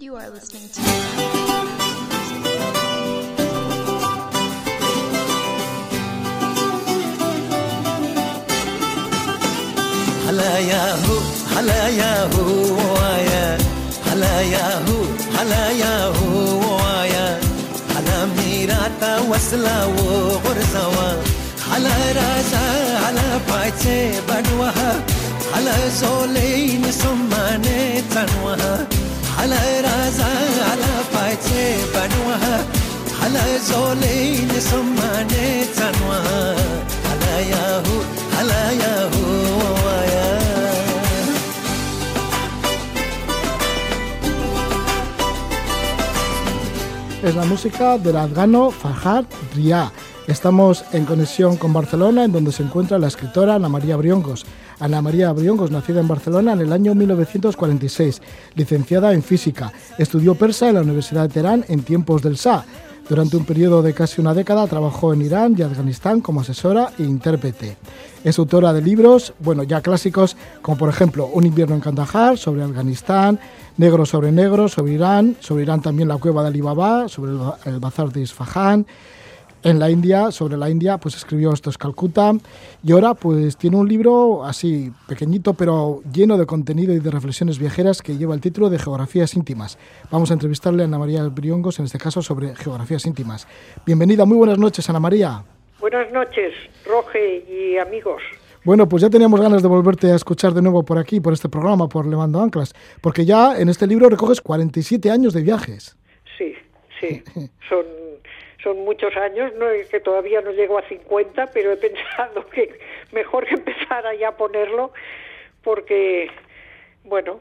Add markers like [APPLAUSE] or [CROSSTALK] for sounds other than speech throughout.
You are listening to. هلا ياهو هلا ياهو وايا هلا ياهو هلا ياهو وايا هلا ميراتا وصلا وغرزوا هلا رازا هلا بايتي بدوها هلا زولين سماني تنوها هلا رازا هلا بايتي بدوها هلا زولين سماني تنوها هلا ياهو هلا ياهو Es la música del afgano Farhad Ria. Estamos en conexión con Barcelona, en donde se encuentra la escritora Ana María Briongos. Ana María Briongos, nacida en Barcelona en el año 1946, licenciada en física. Estudió persa en la Universidad de Teherán en tiempos del Shah. Durante un periodo de casi una década trabajó en Irán y Afganistán como asesora e intérprete. Es autora de libros, bueno, ya clásicos, como por ejemplo Un invierno en Kandahar, sobre Afganistán, Negro sobre Negro, sobre Irán, sobre Irán también la cueva de Alibaba, sobre el, ba- el bazar de Isfahan. En la India, sobre la India, pues escribió Esto es Calcuta. Y ahora, pues tiene un libro así pequeñito, pero lleno de contenido y de reflexiones viajeras que lleva el título de Geografías íntimas. Vamos a entrevistarle a Ana María Briongos, en este caso, sobre geografías íntimas. Bienvenida, muy buenas noches, Ana María. Buenas noches, Roge y amigos. Bueno, pues ya teníamos ganas de volverte a escuchar de nuevo por aquí, por este programa, por Levando Anclas, porque ya en este libro recoges 47 años de viajes. Sí, sí, [LAUGHS] son, son muchos años, no es que todavía no llego a 50, pero he pensado [LAUGHS] que mejor que empezara ya a ponerlo, porque, bueno,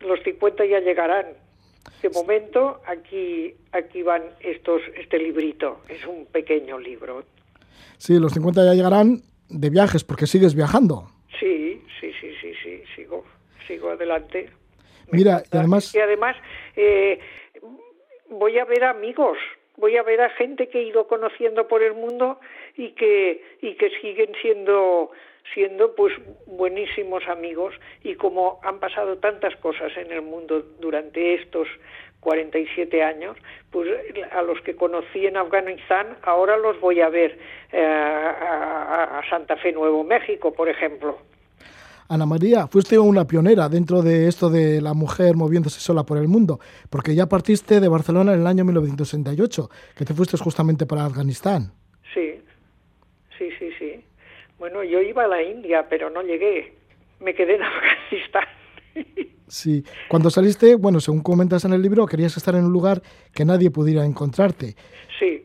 los 50 ya llegarán. De momento, aquí, aquí van estos, este librito, es un pequeño libro. Sí, los 50 ya llegarán de viajes, porque sigues viajando. Sí, sí, sí, sí, sí, sigo, sigo adelante. Mira, y además, Y además eh, voy a ver amigos, voy a ver a gente que he ido conociendo por el mundo y que y que siguen siendo siendo pues buenísimos amigos y como han pasado tantas cosas en el mundo durante estos 47 años, pues a los que conocí en Afganistán ahora los voy a ver eh, a, a Santa Fe, Nuevo México, por ejemplo. Ana María, fuiste una pionera dentro de esto de la mujer moviéndose sola por el mundo, porque ya partiste de Barcelona en el año 1968, que te fuiste justamente para Afganistán. Sí, sí, sí, sí. Bueno, yo iba a la India, pero no llegué. Me quedé en [LAUGHS] Afganistán. Sí, cuando saliste, bueno, según comentas en el libro, querías estar en un lugar que nadie pudiera encontrarte. Sí,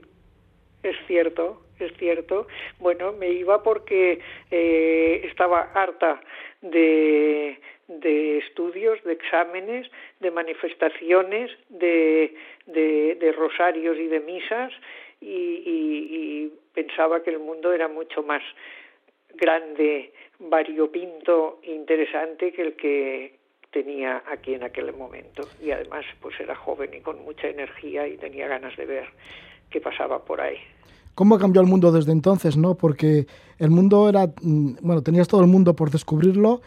es cierto, es cierto. Bueno, me iba porque eh, estaba harta de, de estudios, de exámenes, de manifestaciones, de, de, de rosarios y de misas y, y, y pensaba que el mundo era mucho más grande, variopinto e interesante que el que tenía aquí en aquel momento y además pues era joven y con mucha energía y tenía ganas de ver qué pasaba por ahí. ¿Cómo ha cambiado el mundo desde entonces, no? Porque el mundo era, mm, bueno, tenías todo el mundo por descubrirlo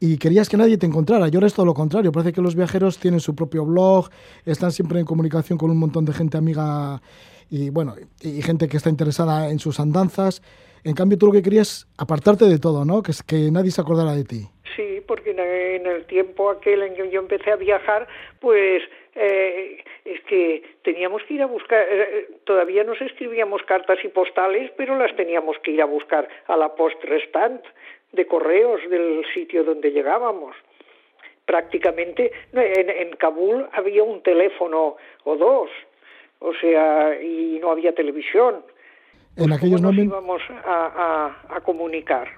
y querías que nadie te encontrara. Y ahora es todo lo contrario. Parece que los viajeros tienen su propio blog, están siempre en comunicación con un montón de gente amiga y, bueno, y gente que está interesada en sus andanzas. En cambio, tú lo que querías apartarte de todo, ¿no? Que, que nadie se acordara de ti. Sí, porque en el tiempo aquel en que yo empecé a viajar, pues eh, es que teníamos que ir a buscar, eh, todavía nos escribíamos cartas y postales, pero las teníamos que ir a buscar a la post restant de correos del sitio donde llegábamos. Prácticamente en, en Kabul había un teléfono o dos, o sea, y no había televisión. En aquellos ¿Cómo nos momentos... íbamos a, a- a comunicar?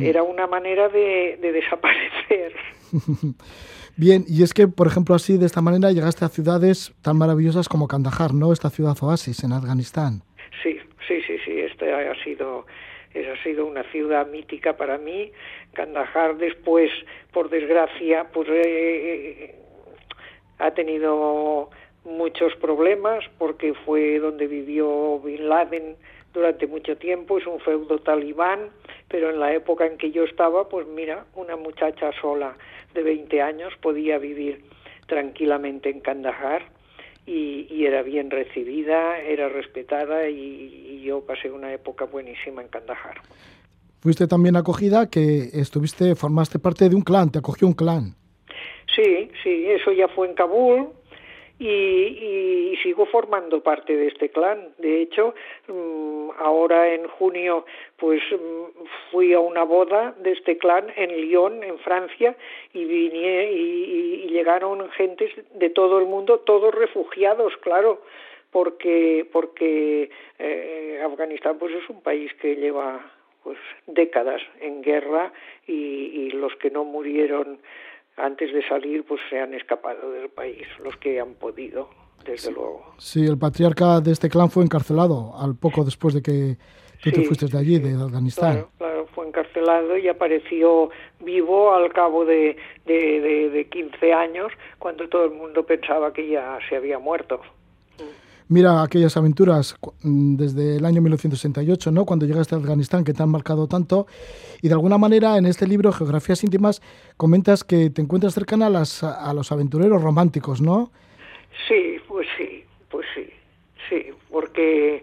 Era una manera de, de desaparecer. [LAUGHS] Bien, y es que, por ejemplo, así, de esta manera, llegaste a ciudades tan maravillosas como Kandahar, ¿no? Esta ciudad oasis en Afganistán. Sí, sí, sí, sí. Esta ha sido, esa ha sido una ciudad mítica para mí. Kandahar después, por desgracia, pues eh, ha tenido muchos problemas porque fue donde vivió Bin Laden durante mucho tiempo, es un feudo talibán, pero en la época en que yo estaba, pues mira, una muchacha sola de 20 años podía vivir tranquilamente en Kandahar y, era bien recibida, era respetada y, yo pasé una época buenísima en Kandahar. Fuiste también acogida que estuviste, formaste parte de un clan, te acogió un clan. Sí, sí, eso ya fue en Kabul, y, sigo formando parte de este clan. De hecho, mm, ahora en junio, pues mm, fui a una boda de este clan en Lyon, en Francia, y vine y, llegaron gentes de todo el mundo, todos refugiados, claro, porque porque eh, Afganistán pues es un país que lleva pues décadas en guerra y, y los que no murieron antes de salir pues se han escapado del país, los que han podido, desde luego. Sí, el patriarca de este clan fue encarcelado al poco después de que tú te fuiste de allí, de Afganistán. Claro, claro, fue encarcelado y apareció vivo al cabo de, de, de, de 15 años, cuando todo el mundo pensaba que ya se había muerto. Mira aquellas aventuras mm, desde el año 1968, ¿no? Cuando llegaste a Afganistán, que te han marcado tanto. Y de alguna manera en este libro, Geografías íntimas, comentas que te encuentras cercana a, las, a los aventureros románticos, ¿no? Sí, pues sí, pues sí, sí, porque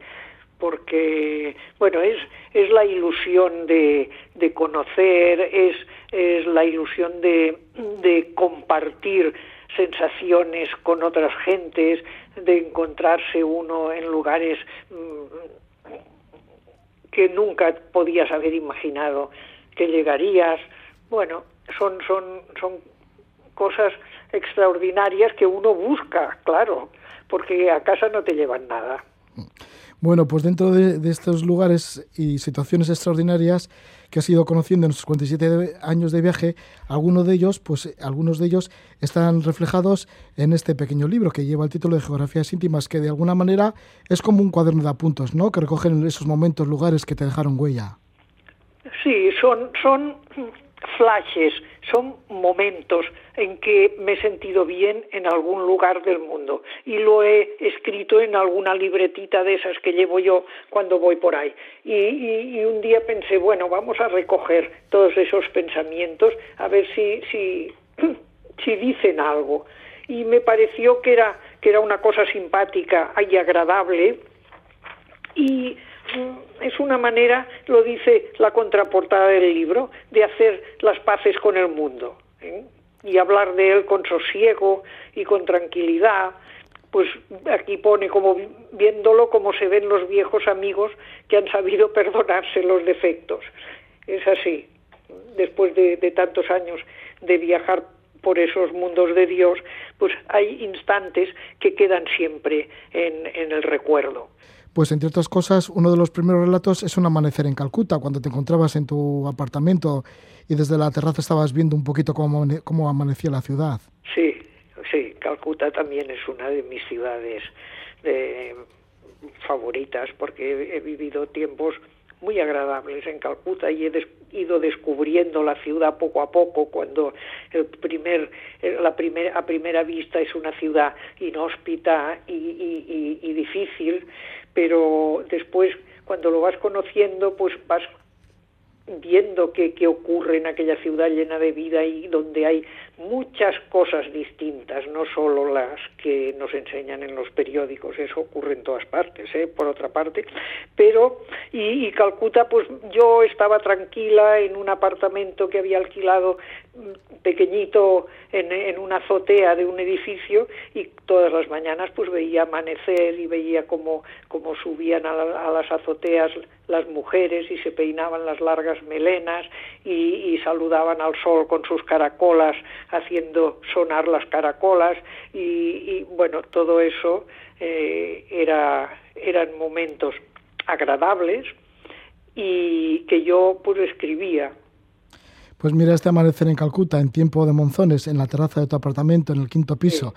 porque bueno es es la ilusión de, de conocer es es la ilusión de, de compartir sensaciones con otras gentes, de encontrarse uno en lugares mm, que nunca podías haber imaginado que llegarías. Bueno, son, son, son cosas extraordinarias que uno busca, claro, porque a casa no te llevan nada. Bueno, pues dentro de, estos lugares y situaciones extraordinarias que has ido conociendo en estos 47 años de viaje, algunos de ellos, pues algunos de ellos están reflejados en este pequeño libro que lleva el título de Geografías íntimas, que de alguna manera es como un cuaderno de apuntos, ¿no? Que recogen esos momentos, lugares que te dejaron huella. Sí, son son flashes, son momentos en que me he sentido bien en algún lugar del mundo y lo he escrito en alguna libretita de esas que llevo yo cuando voy por ahí. Y, un día pensé, bueno, vamos a recoger todos esos pensamientos a ver si, si, [CLEARS THROAT] si dicen algo. Y me pareció que era, que era una cosa simpática y agradable y es una manera, lo dice la contraportada del libro, de hacer las paces con el mundo ¿eh? y hablar de él con sosiego y con tranquilidad. Pues aquí pone como viéndolo como se ven los viejos amigos que han sabido [LAUGHS] perdonarse los defectos. Es así. Después de, tantos años de viajar por esos mundos de Dios, pues hay instantes que quedan siempre en el recuerdo. Pues entre otras cosas, uno de los primeros relatos es un amanecer en Calcuta, cuando te encontrabas en tu apartamento y desde la terraza estabas viendo un poquito cómo, amanecía la ciudad. Sí, sí, Calcuta también es una de mis ciudades de, favoritas porque he vivido tiempos muy agradables en Calcuta y he ido descubriendo la ciudad poco a poco cuando el primer la primera a primera vista es una ciudad inhóspita y, y, y difícil pero después cuando lo vas conociendo pues vas viendo qué, qué ocurre en aquella ciudad llena de vida y donde hay muchas cosas distintas, no solo las que nos enseñan en los periódicos, eso ocurre en todas partes, ¿eh? por otra parte, pero, y, y, Calcuta, pues yo estaba tranquila en un apartamento que había alquilado mm, pequeñito en, en una azotea de un edificio y todas las mañanas pues veía amanecer y veía cómo, cómo subían a, a las azoteas las mujeres y se peinaban las largas melenas y, y saludaban al sol con sus caracolas haciendo sonar las caracolas y, bueno, todo eso eh, era, eran momentos agradables y que yo pues escribía. Pues mira este amanecer en Calcuta en tiempo de monzones en la terraza de tu apartamento en el quinto piso.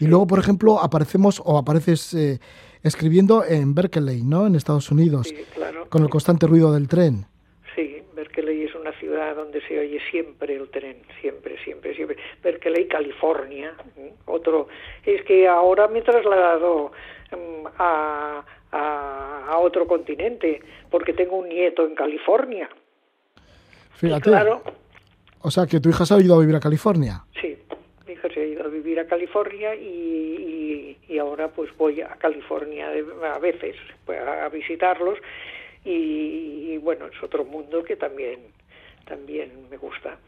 y luego, por ejemplo, aparecemos o apareces eh, escribiendo en Berkeley, ¿no? En Estados Unidos, con el constante ruido del tren donde se oye siempre el tren, siempre, siempre, siempre. Berkeley, California, otro. Es que ahora me he trasladado mm, a, a, otro continente, porque tengo un nieto en California. Fíjate. Claro, o sea, que tu hija se ha ido a vivir a California. Sí, mi hija se ha ido a vivir a California y, y, ahora pues voy a California a veces pues, a visitarlos y, bueno, es otro mundo que también, también me gusta.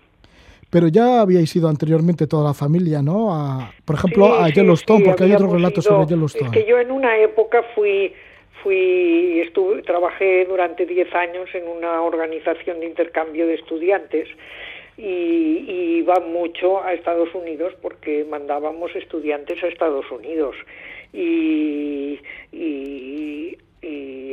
Pero ya habíais ido anteriormente toda la familia, ¿no? A, por ejemplo, a Yellowstone, porque hay otros relatos sobre Yellowstone. Es que yo en una época fui, fui, estuve, trabajé durante 10 años en una organización de intercambio de estudiantes y, iba mucho a Estados Unidos porque mandábamos estudiantes a Estados Unidos. Y, y,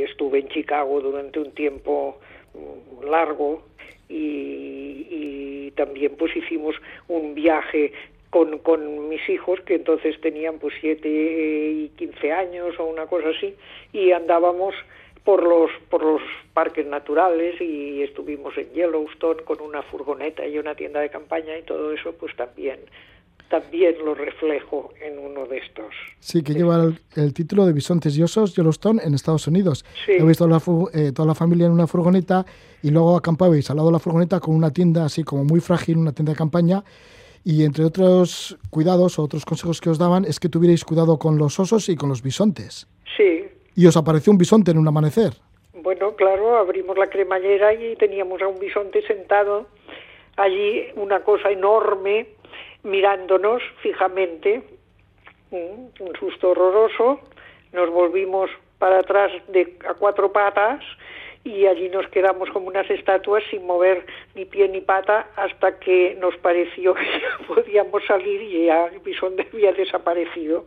estuve en Chicago durante un tiempo mm, largo y, también pues hicimos un viaje con, con mis hijos que entonces tenían pues siete y quince años o una cosa así y andábamos por los por los parques naturales y estuvimos en Yellowstone con una furgoneta y una tienda de campaña y todo eso pues también también lo reflejo en uno de estos. Sí, que lleva el, título de Bisontes y Osos Yellowstone en Estados Unidos. He visto la, eh, toda la familia en una furgoneta y luego acampabais al lado de la furgoneta con una tienda así como muy frágil, una tienda de campaña. Y entre otros cuidados o otros consejos que os daban es que tuvierais cuidado con los osos y con los bisontes. Sí, y os apareció un bisonte en un amanecer. Bueno, claro, abrimos la cremallera y teníamos a un bisonte sentado allí, una cosa enorme, mirándonos fijamente, mm, un susto horroroso, nos volvimos para atrás de a cuatro patas y allí nos quedamos como unas estatuas sin mover ni pie ni pata hasta que nos pareció [LAUGHS] que podíamos salir y ya el bisonte había desaparecido.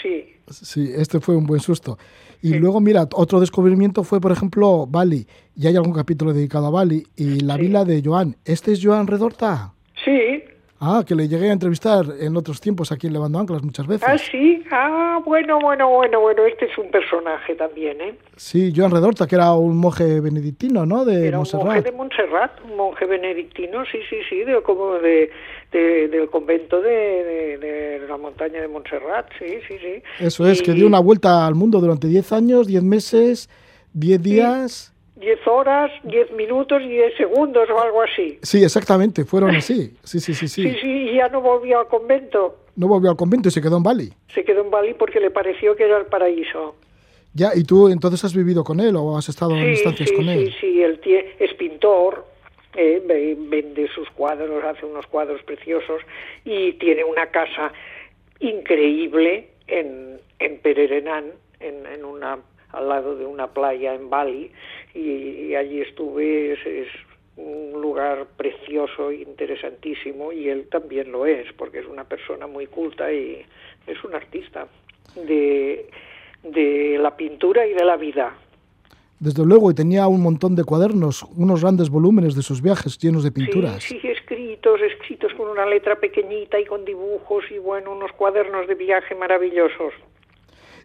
Sí. Sí, este fue un buen susto. Y luego, mira, otro descubrimiento fue, por ejemplo, Bali. Y hay algún capítulo dedicado a Bali. Y la vila de Joan. ¿Este es Joan Redorta? Sí, Ah, que le llegué a entrevistar en otros tiempos aquí en Levando Anclas muchas veces. Ah, sí. Ah, bueno, bueno, bueno, bueno. Este es un personaje también, ¿eh? Sí, Joan Redorta, que era un monje benedictino, ¿no? De era un monje de Montserrat, un monje benedictino, sí, sí, sí, de, como de, del convento de, de, la montaña de Montserrat, sí, sí, sí. Eso es, que dio una vuelta al mundo durante 10 años, 10 meses, 10 días... 10 horas, 10 minutos y 10 segundos o algo así. Sí, exactamente, fueron así. Sí, sí, sí, sí. [LAUGHS] Sí, sí, y ya no volvió al convento. No volvió al convento y se quedó en Bali. Se quedó en Bali porque le pareció que era el paraíso. Ya, ¿y tú entonces has vivido con él o has estado en instancias con él? Sí, sí, él es pintor, eh, vende sus cuadros, hace unos cuadros preciosos y tiene una casa increíble en, en Pererenán, en, en una al lado de una playa en Bali y, allí estuve, es, un lugar precioso interesantísimo y él también lo es porque es una persona muy culta y es un artista de, de la pintura y de la vida. Desde luego, y tenía un montón de cuadernos, unos grandes volúmenes de sus viajes llenos de pinturas. Sí, sí, escritos, escritos con una letra pequeñita y con dibujos y bueno, unos cuadernos de viaje maravillosos.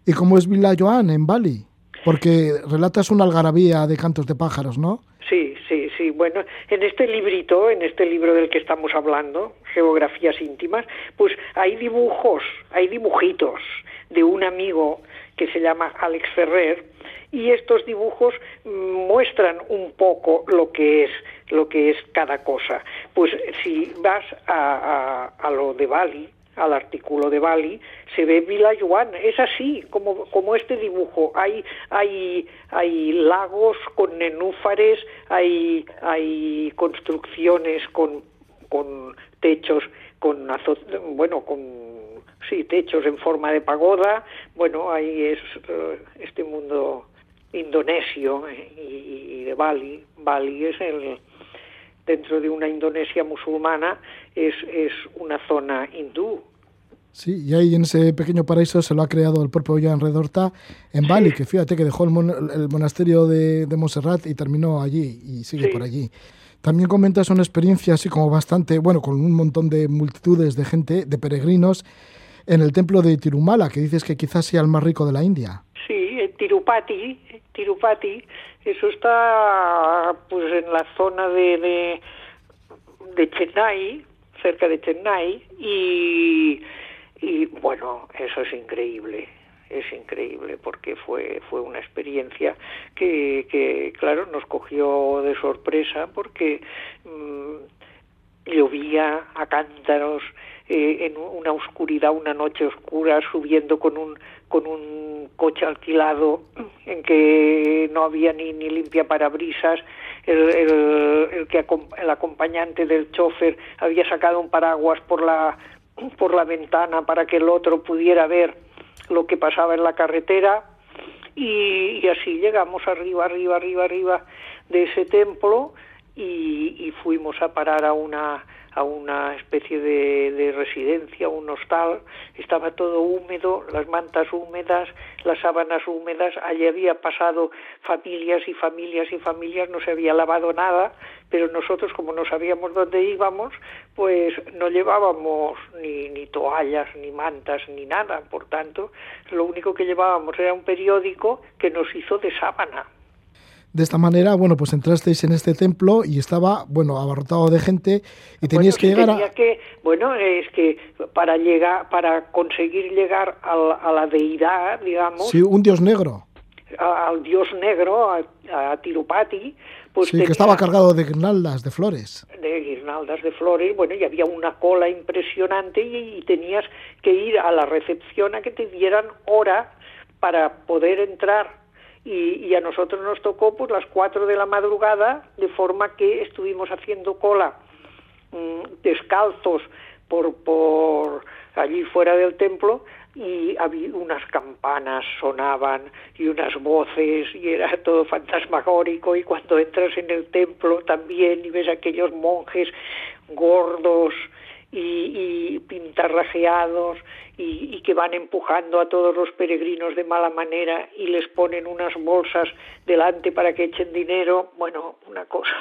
¿Y cómo es Villa Joan en Bali? Porque relatas una algarabía de cantos de pájaros, ¿no? Sí, sí, sí. Bueno, en este librito, en este libro del que estamos hablando, Geografías íntimas, pues hay dibujos, hay dibujitos de un amigo que se llama Alex Ferrer y estos dibujos muestran un poco lo que es lo que es cada cosa. Pues si vas a, a, lo de Bali, al artículo de Bali, se ve Yuan, es así como, como este dibujo, hay, hay, hay lagos con nenúfares, hay, hay construcciones con, con techos, con bueno, con sí, techos en forma de pagoda, bueno, ahí es eh, este mundo indonesio eh, y, de Bali, Bali es el dentro de una Indonesia musulmana es, es una zona hindú. Sí, y ahí en ese pequeño paraíso se lo ha creado el propio Jan Redorta en Bali, que fíjate que dejó el, monasterio de, de, Montserrat y terminó allí y sigue por allí. También comentas una experiencia así como bastante, bueno, con un montón de multitudes de gente, de peregrinos, en el templo de Tirumala, que dices que quizás sea el más rico de la India. Sí, Tirupati, Tirupati, eso está pues en la zona de, de, Chennai, cerca de Chennai, y, y bueno, eso es increíble, es increíble porque fue fue una experiencia que, que claro nos cogió de sorpresa porque mm, llovía a cántaros, eh, en una oscuridad, una noche oscura, subiendo con un, con un coche alquilado en que no había ni, ni limpia parabrisas, el, el, el, que, el acompañante del chofer había sacado un paraguas por la, por la ventana para que el otro pudiera ver lo que pasaba en la carretera. Y, y así llegamos arriba, arriba, arriba, arriba de ese templo y, y fuimos a parar a una a una especie de, de, residencia, un hostal, estaba todo húmedo, las mantas húmedas, las sábanas húmedas, allí había pasado familias y familias y familias, no se había lavado nada, pero nosotros como no sabíamos dónde íbamos, pues no llevábamos ni, ni toallas, ni mantas, ni nada, por tanto, lo único que llevábamos era un periódico que nos hizo de sábana de esta manera, bueno, pues entrasteis en este templo y estaba, bueno, abarrotado de gente y teníais bueno, que llegar a... Que, bueno, es que para llegar, para conseguir llegar a, a la deidad, digamos... Sí, un dios negro. A, al dios negro, a, a Tirupati, pues sí, tenía, que estaba cargado de guirnaldas, de flores. De guirnaldas de flores, bueno, y había una cola impresionante y, y tenías que ir a la recepción a que te dieran hora para poder entrar y, y, a nosotros nos tocó pues las 4 de la madrugada, de forma que estuvimos haciendo cola mmm, descalzos por, por allí fuera del templo y había unas campanas sonaban y unas voces y era [LAUGHS] todo fantasmagórico y cuando entras en el templo también y ves aquellos monjes gordos y, y pintarrajeados y, que van empujando a todos los peregrinos de mala manera y les ponen unas bolsas delante para que echen dinero, bueno, una cosa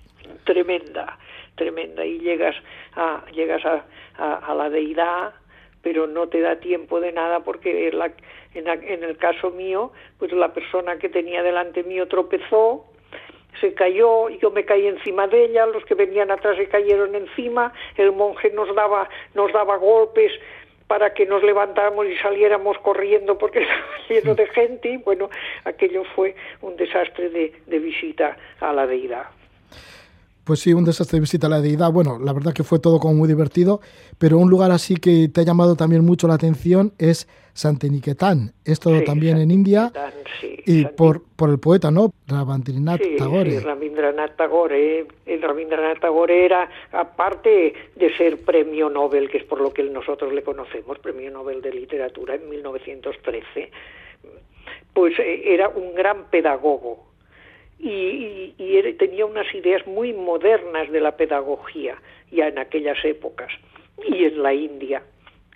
[LAUGHS] tremenda, tremenda. Y llegas a, llegas a, a, la deidad, pero no te da tiempo de nada porque en el caso mío, pues la persona que tenía delante mío tropezó, se cayó, yo me caí encima de ella, los que venían atrás se cayeron encima, el monje nos daba, nos daba golpes para que nos levantáramos y saliéramos corriendo porque [LAUGHS] estaba lleno de gente y bueno, aquello fue un desastre de, de visita a la deidad. Pues sí, un desastre de visita a la deidad. Bueno, la verdad que fue todo como muy divertido, pero un lugar así que te ha llamado también mucho la atención es Santiniketan. Esto sí, también en India sí, y por, por el poeta, ¿no? Rabindranath sí, Tagore. Rabindranath Tagore. El Rabindranath Tagore era, aparte de ser premio Nobel, que es por lo que nosotros le conocemos, premio Nobel de Literatura en 1913, pues eh, era un gran pedagogo y, y, tenía unas ideas muy modernas de la pedagogía ya en aquellas épocas y en la India.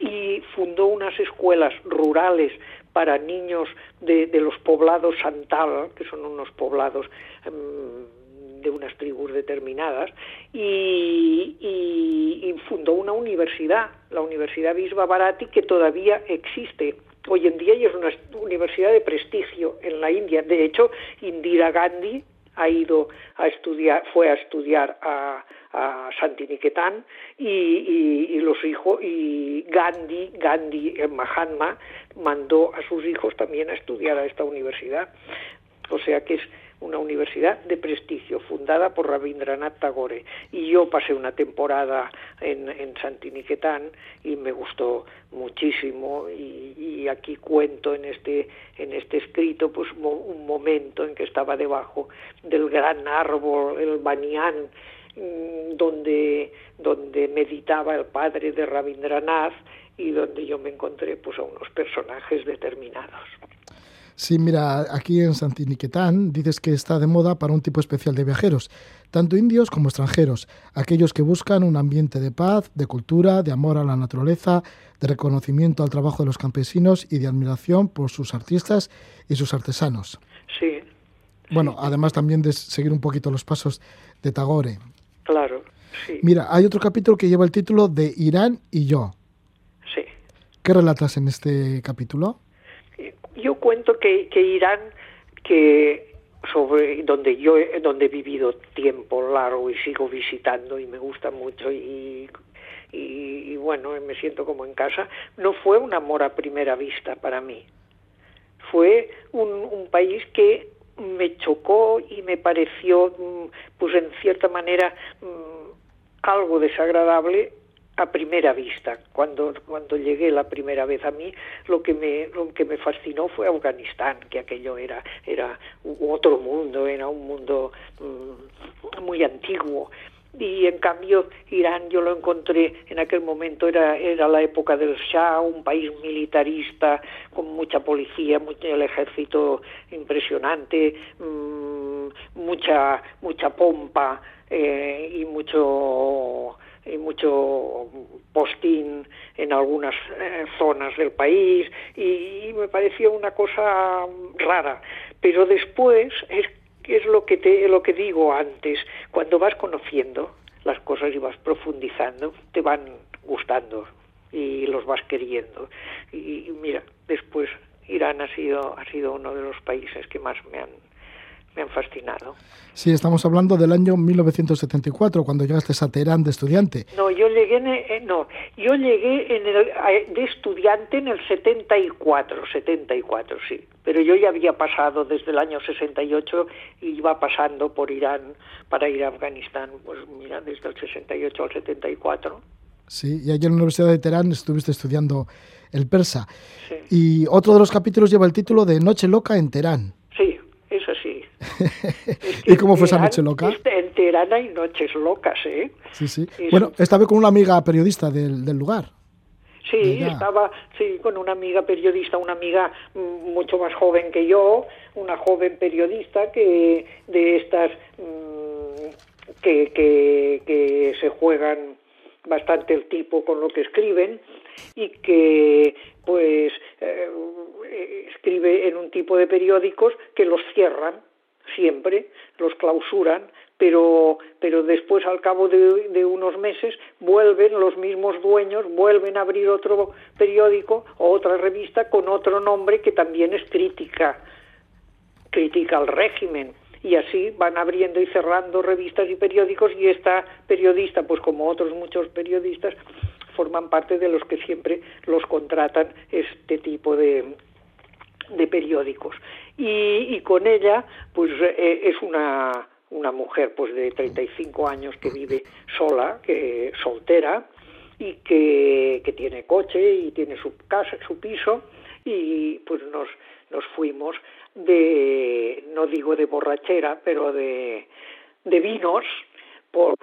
Y fundó unas escuelas rurales para niños de, los poblados Santal, que son unos poblados um, de unas tribus determinadas, y, y, y, fundó una universidad, la Universidad Visva Bharati, que todavía existe hoy en día y es una universidad de prestigio en la India. De hecho, Indira Gandhi ha ido a estudiar, fue a estudiar a, a Santiniketan y, los hijos y Gandhi, Gandhi, Mahatma, mandó a sus hijos también a estudiar a esta universidad. O sea que es una universidad de prestigio fundada por Rabindranath Tagore y yo pasé una temporada en, en Santiniketan y me gustó muchísimo y, y, aquí cuento en este en este escrito pues un momento en que estaba debajo del gran árbol el banián mm, donde donde meditaba el padre de Rabindranath y donde yo me encontré pues a unos personajes determinados. Sí, mira, aquí en Santiniquetán dices que está de moda para un tipo especial de viajeros, tanto indios como extranjeros, aquellos que buscan un ambiente de paz, de cultura, de amor a la naturaleza, de reconocimiento al trabajo de los campesinos y de admiración por sus artistas y sus artesanos. Sí. Bueno, sí. además también de seguir un poquito los pasos de Tagore. Claro, sí. Mira, hay otro capítulo que lleva el título de Irán y yo. Sí. ¿Qué relatas en este capítulo? Yo cuento que, que Irán, que sobre donde yo donde he vivido tiempo largo y sigo visitando y me gusta mucho y, y, y bueno me siento como en casa no fue un amor a primera vista para mí. Fue un, un país que me chocó y me pareció pues en cierta manera algo desagradable a primera vista. Cuando, cuando llegué la primera vez a mí, lo que me, lo que me fascinó fue Afganistán, que aquello era, era otro mundo, era un mundo mm, muy antiguo. Y en cambio Irán yo lo encontré en aquel momento era era la época del Shah, un país militarista con mucha policía, mucho el ejército impresionante, mm, mucha mucha pompa eh, y mucho y mucho postín en algunas eh, zonas del país y, me pareció una cosa rara. Pero después es es lo que te lo que digo antes. Cuando vas conociendo las cosas y vas profundizando te van gustando y los vas queriendo. Y mira después Irán ha sido ha sido uno de los países que más me han me han fascinado. Sí, estamos hablando del año 1974, cuando llegaste a Teherán de estudiante. No, yo llegué, en, eh, no, yo llegué en el, de estudiante en el 74, 74, sí. Pero yo ya había pasado desde el año 68 y iba pasando por Irán para ir a Afganistán, pues mira, desde el 68 al 74. Sí, y allí en la Universidad de Teherán estuviste estudiando el persa. Sí. Y otro de los capítulos lleva el título de Noche Loca en Teherán. [LAUGHS] ¿Y cómo fue esa noche loca? En Teherán hay noches locas, ¿eh? Sí, sí. bueno, estaba con una amiga periodista del, lugar. Sí, estaba sí, con una amiga periodista, una amiga mm, mucho más joven que yo, una joven periodista que de estas mm, que, que, que se juegan bastante el tipo con lo que escriben y que pues eh, escribe en un tipo de periódicos que los cierran siempre, los clausuran, pero, pero después al cabo de, unos meses vuelven los mismos dueños, vuelven a abrir otro periódico o otra revista con otro nombre que también es crítica, crítica al régimen. Y así van abriendo y cerrando revistas y periódicos y esta periodista, pues como otros muchos periodistas, forman parte de los que siempre los contratan este tipo de, de periódicos. Y, con ella pues eh, es una una mujer pues de 35 años que vive sola, que soltera y que, que tiene coche y tiene su casa, su piso y pues nos nos fuimos de no digo de borrachera, pero de de vinos por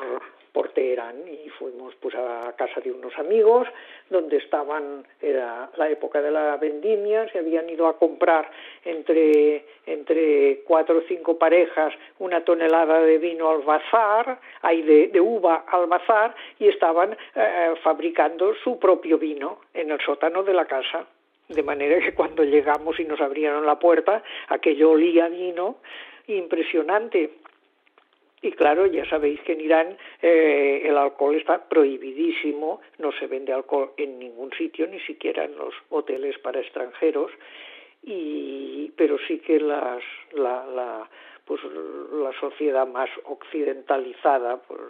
por y fuimos pues a casa de unos amigos donde estaban era la época de la vendimia se habían ido a comprar entre entre cuatro o cinco parejas una tonelada de vino al bazar hay de, uva al bazar y estaban eh, fabricando su propio vino en el sótano de la casa. De manera que cuando llegamos y nos abrieron la puerta aquello olía vino impresionante y claro, ya sabéis que en Irán eh, el alcohol está prohibidísimo, no se vende alcohol en ningún sitio, ni siquiera en los hoteles para extranjeros, y, pero sí que las, la, la, pues, la sociedad más occidentalizada pues,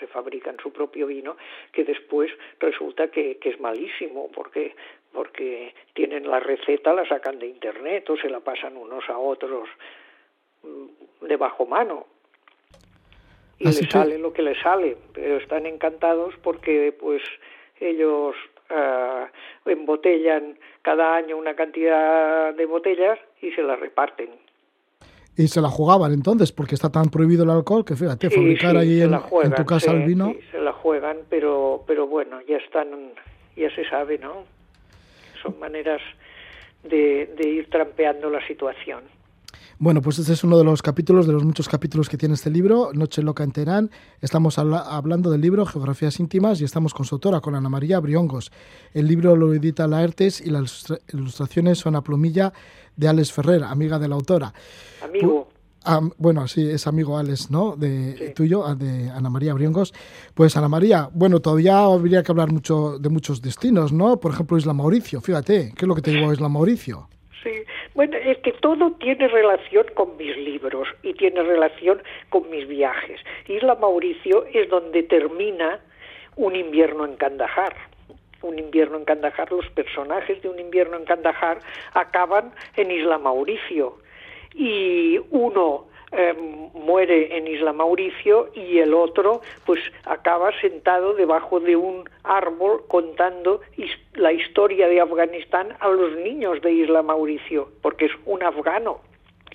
se fabrican su propio vino, que después resulta que, que es malísimo, porque porque tienen la receta, la sacan de internet o se la pasan unos a otros mm, de bajo mano y le sale lo que le sale, pero están encantados porque pues ellos uh, embotellan cada año una cantidad de botellas y se las reparten. Y se la jugaban entonces, porque está tan prohibido el alcohol que fíjate, fabricar allí en, tu casa el vino. Sí, se la juegan, pero, pero bueno, ya están, ya se sabe, ¿no? Son maneras de, de ir trampeando la situación. Bueno, pues este es uno de los capítulos, de los muchos capítulos que tiene este libro, Noche Loca en Teherán. Estamos hablando del libro Geografías íntimas y estamos con su autora, con Ana María Briongos. El libro lo edita Laertes y las ilustraciones son a plumilla de Alex Ferrer, amiga de la autora. Amigo. bueno, sí, es amigo Alex, ¿no? De tuyo, de Ana María Briongos. Pues Ana María, bueno, todavía habría que hablar mucho de muchos destinos, ¿no? Por ejemplo, Isla Mauricio, fíjate, ¿qué es lo que te digo Isla Mauricio? Sí, bueno, es que todo tiene relación con mis libros y tiene relación con mis viajes. Isla Mauricio es donde termina un invierno en Kandahar. Un invierno en Kandahar, los personajes de un invierno en Kandahar acaban en Isla Mauricio. Y uno em, muere en Isla Mauricio y el otro pues acaba sentado debajo de un árbol contando la historia de Afganistán a los niños de Isla Mauricio, porque es un afgano.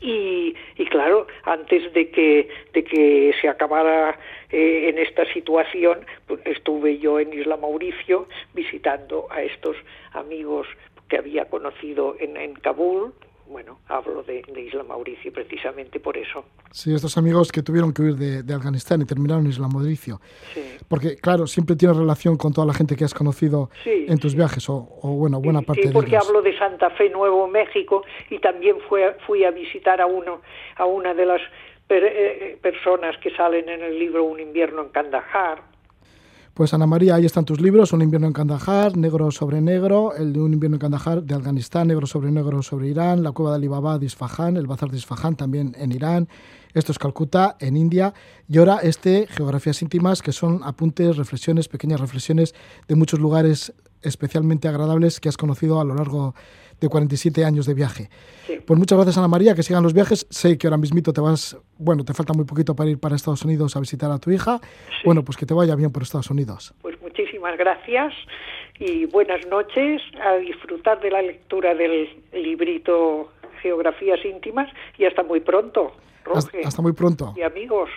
Y, y, claro, antes de que, de que se acabara eh, en esta situación, pues estuve yo en Isla Mauricio visitando a estos amigos que había conocido en, en Kabul, bueno, hablo de, Isla Mauricio precisamente por eso. Sí, estos amigos que tuvieron que huir de, Afganistán y terminaron en Isla Mauricio. Sí. Porque, claro, siempre tienes relación con toda la gente que has conocido en tus viajes, o, bueno, buena parte sí, porque hablo de Santa Fe, Nuevo México, y también fue, fui a visitar a, uno, a una de las eh, personas que salen en el libro Un invierno en Kandahar, pues Ana María, ahí están tus libros, Un invierno en Kandahar, Negro sobre Negro, el de Un invierno en Kandahar de Afganistán, Negro sobre Negro sobre Irán, La cueva de Alibaba de el bazar de también en Irán, esto es Calcuta en India y ahora este Geografías íntimas que son apuntes, reflexiones, pequeñas reflexiones de muchos lugares especialmente agradables que has conocido a lo largo de 47 años de viaje. Pues muchas gracias Ana María, que sigan los viajes. Sé que ahora mismito te vas, bueno, te falta muy poquito para ir para Estados Unidos a visitar a tu hija. Bueno, pues que te vaya bien por Estados Unidos. Pues muchísimas gracias y buenas noches, a disfrutar de la lectura del librito Geografías íntimas y hasta muy pronto. hasta muy pronto. Y amigos.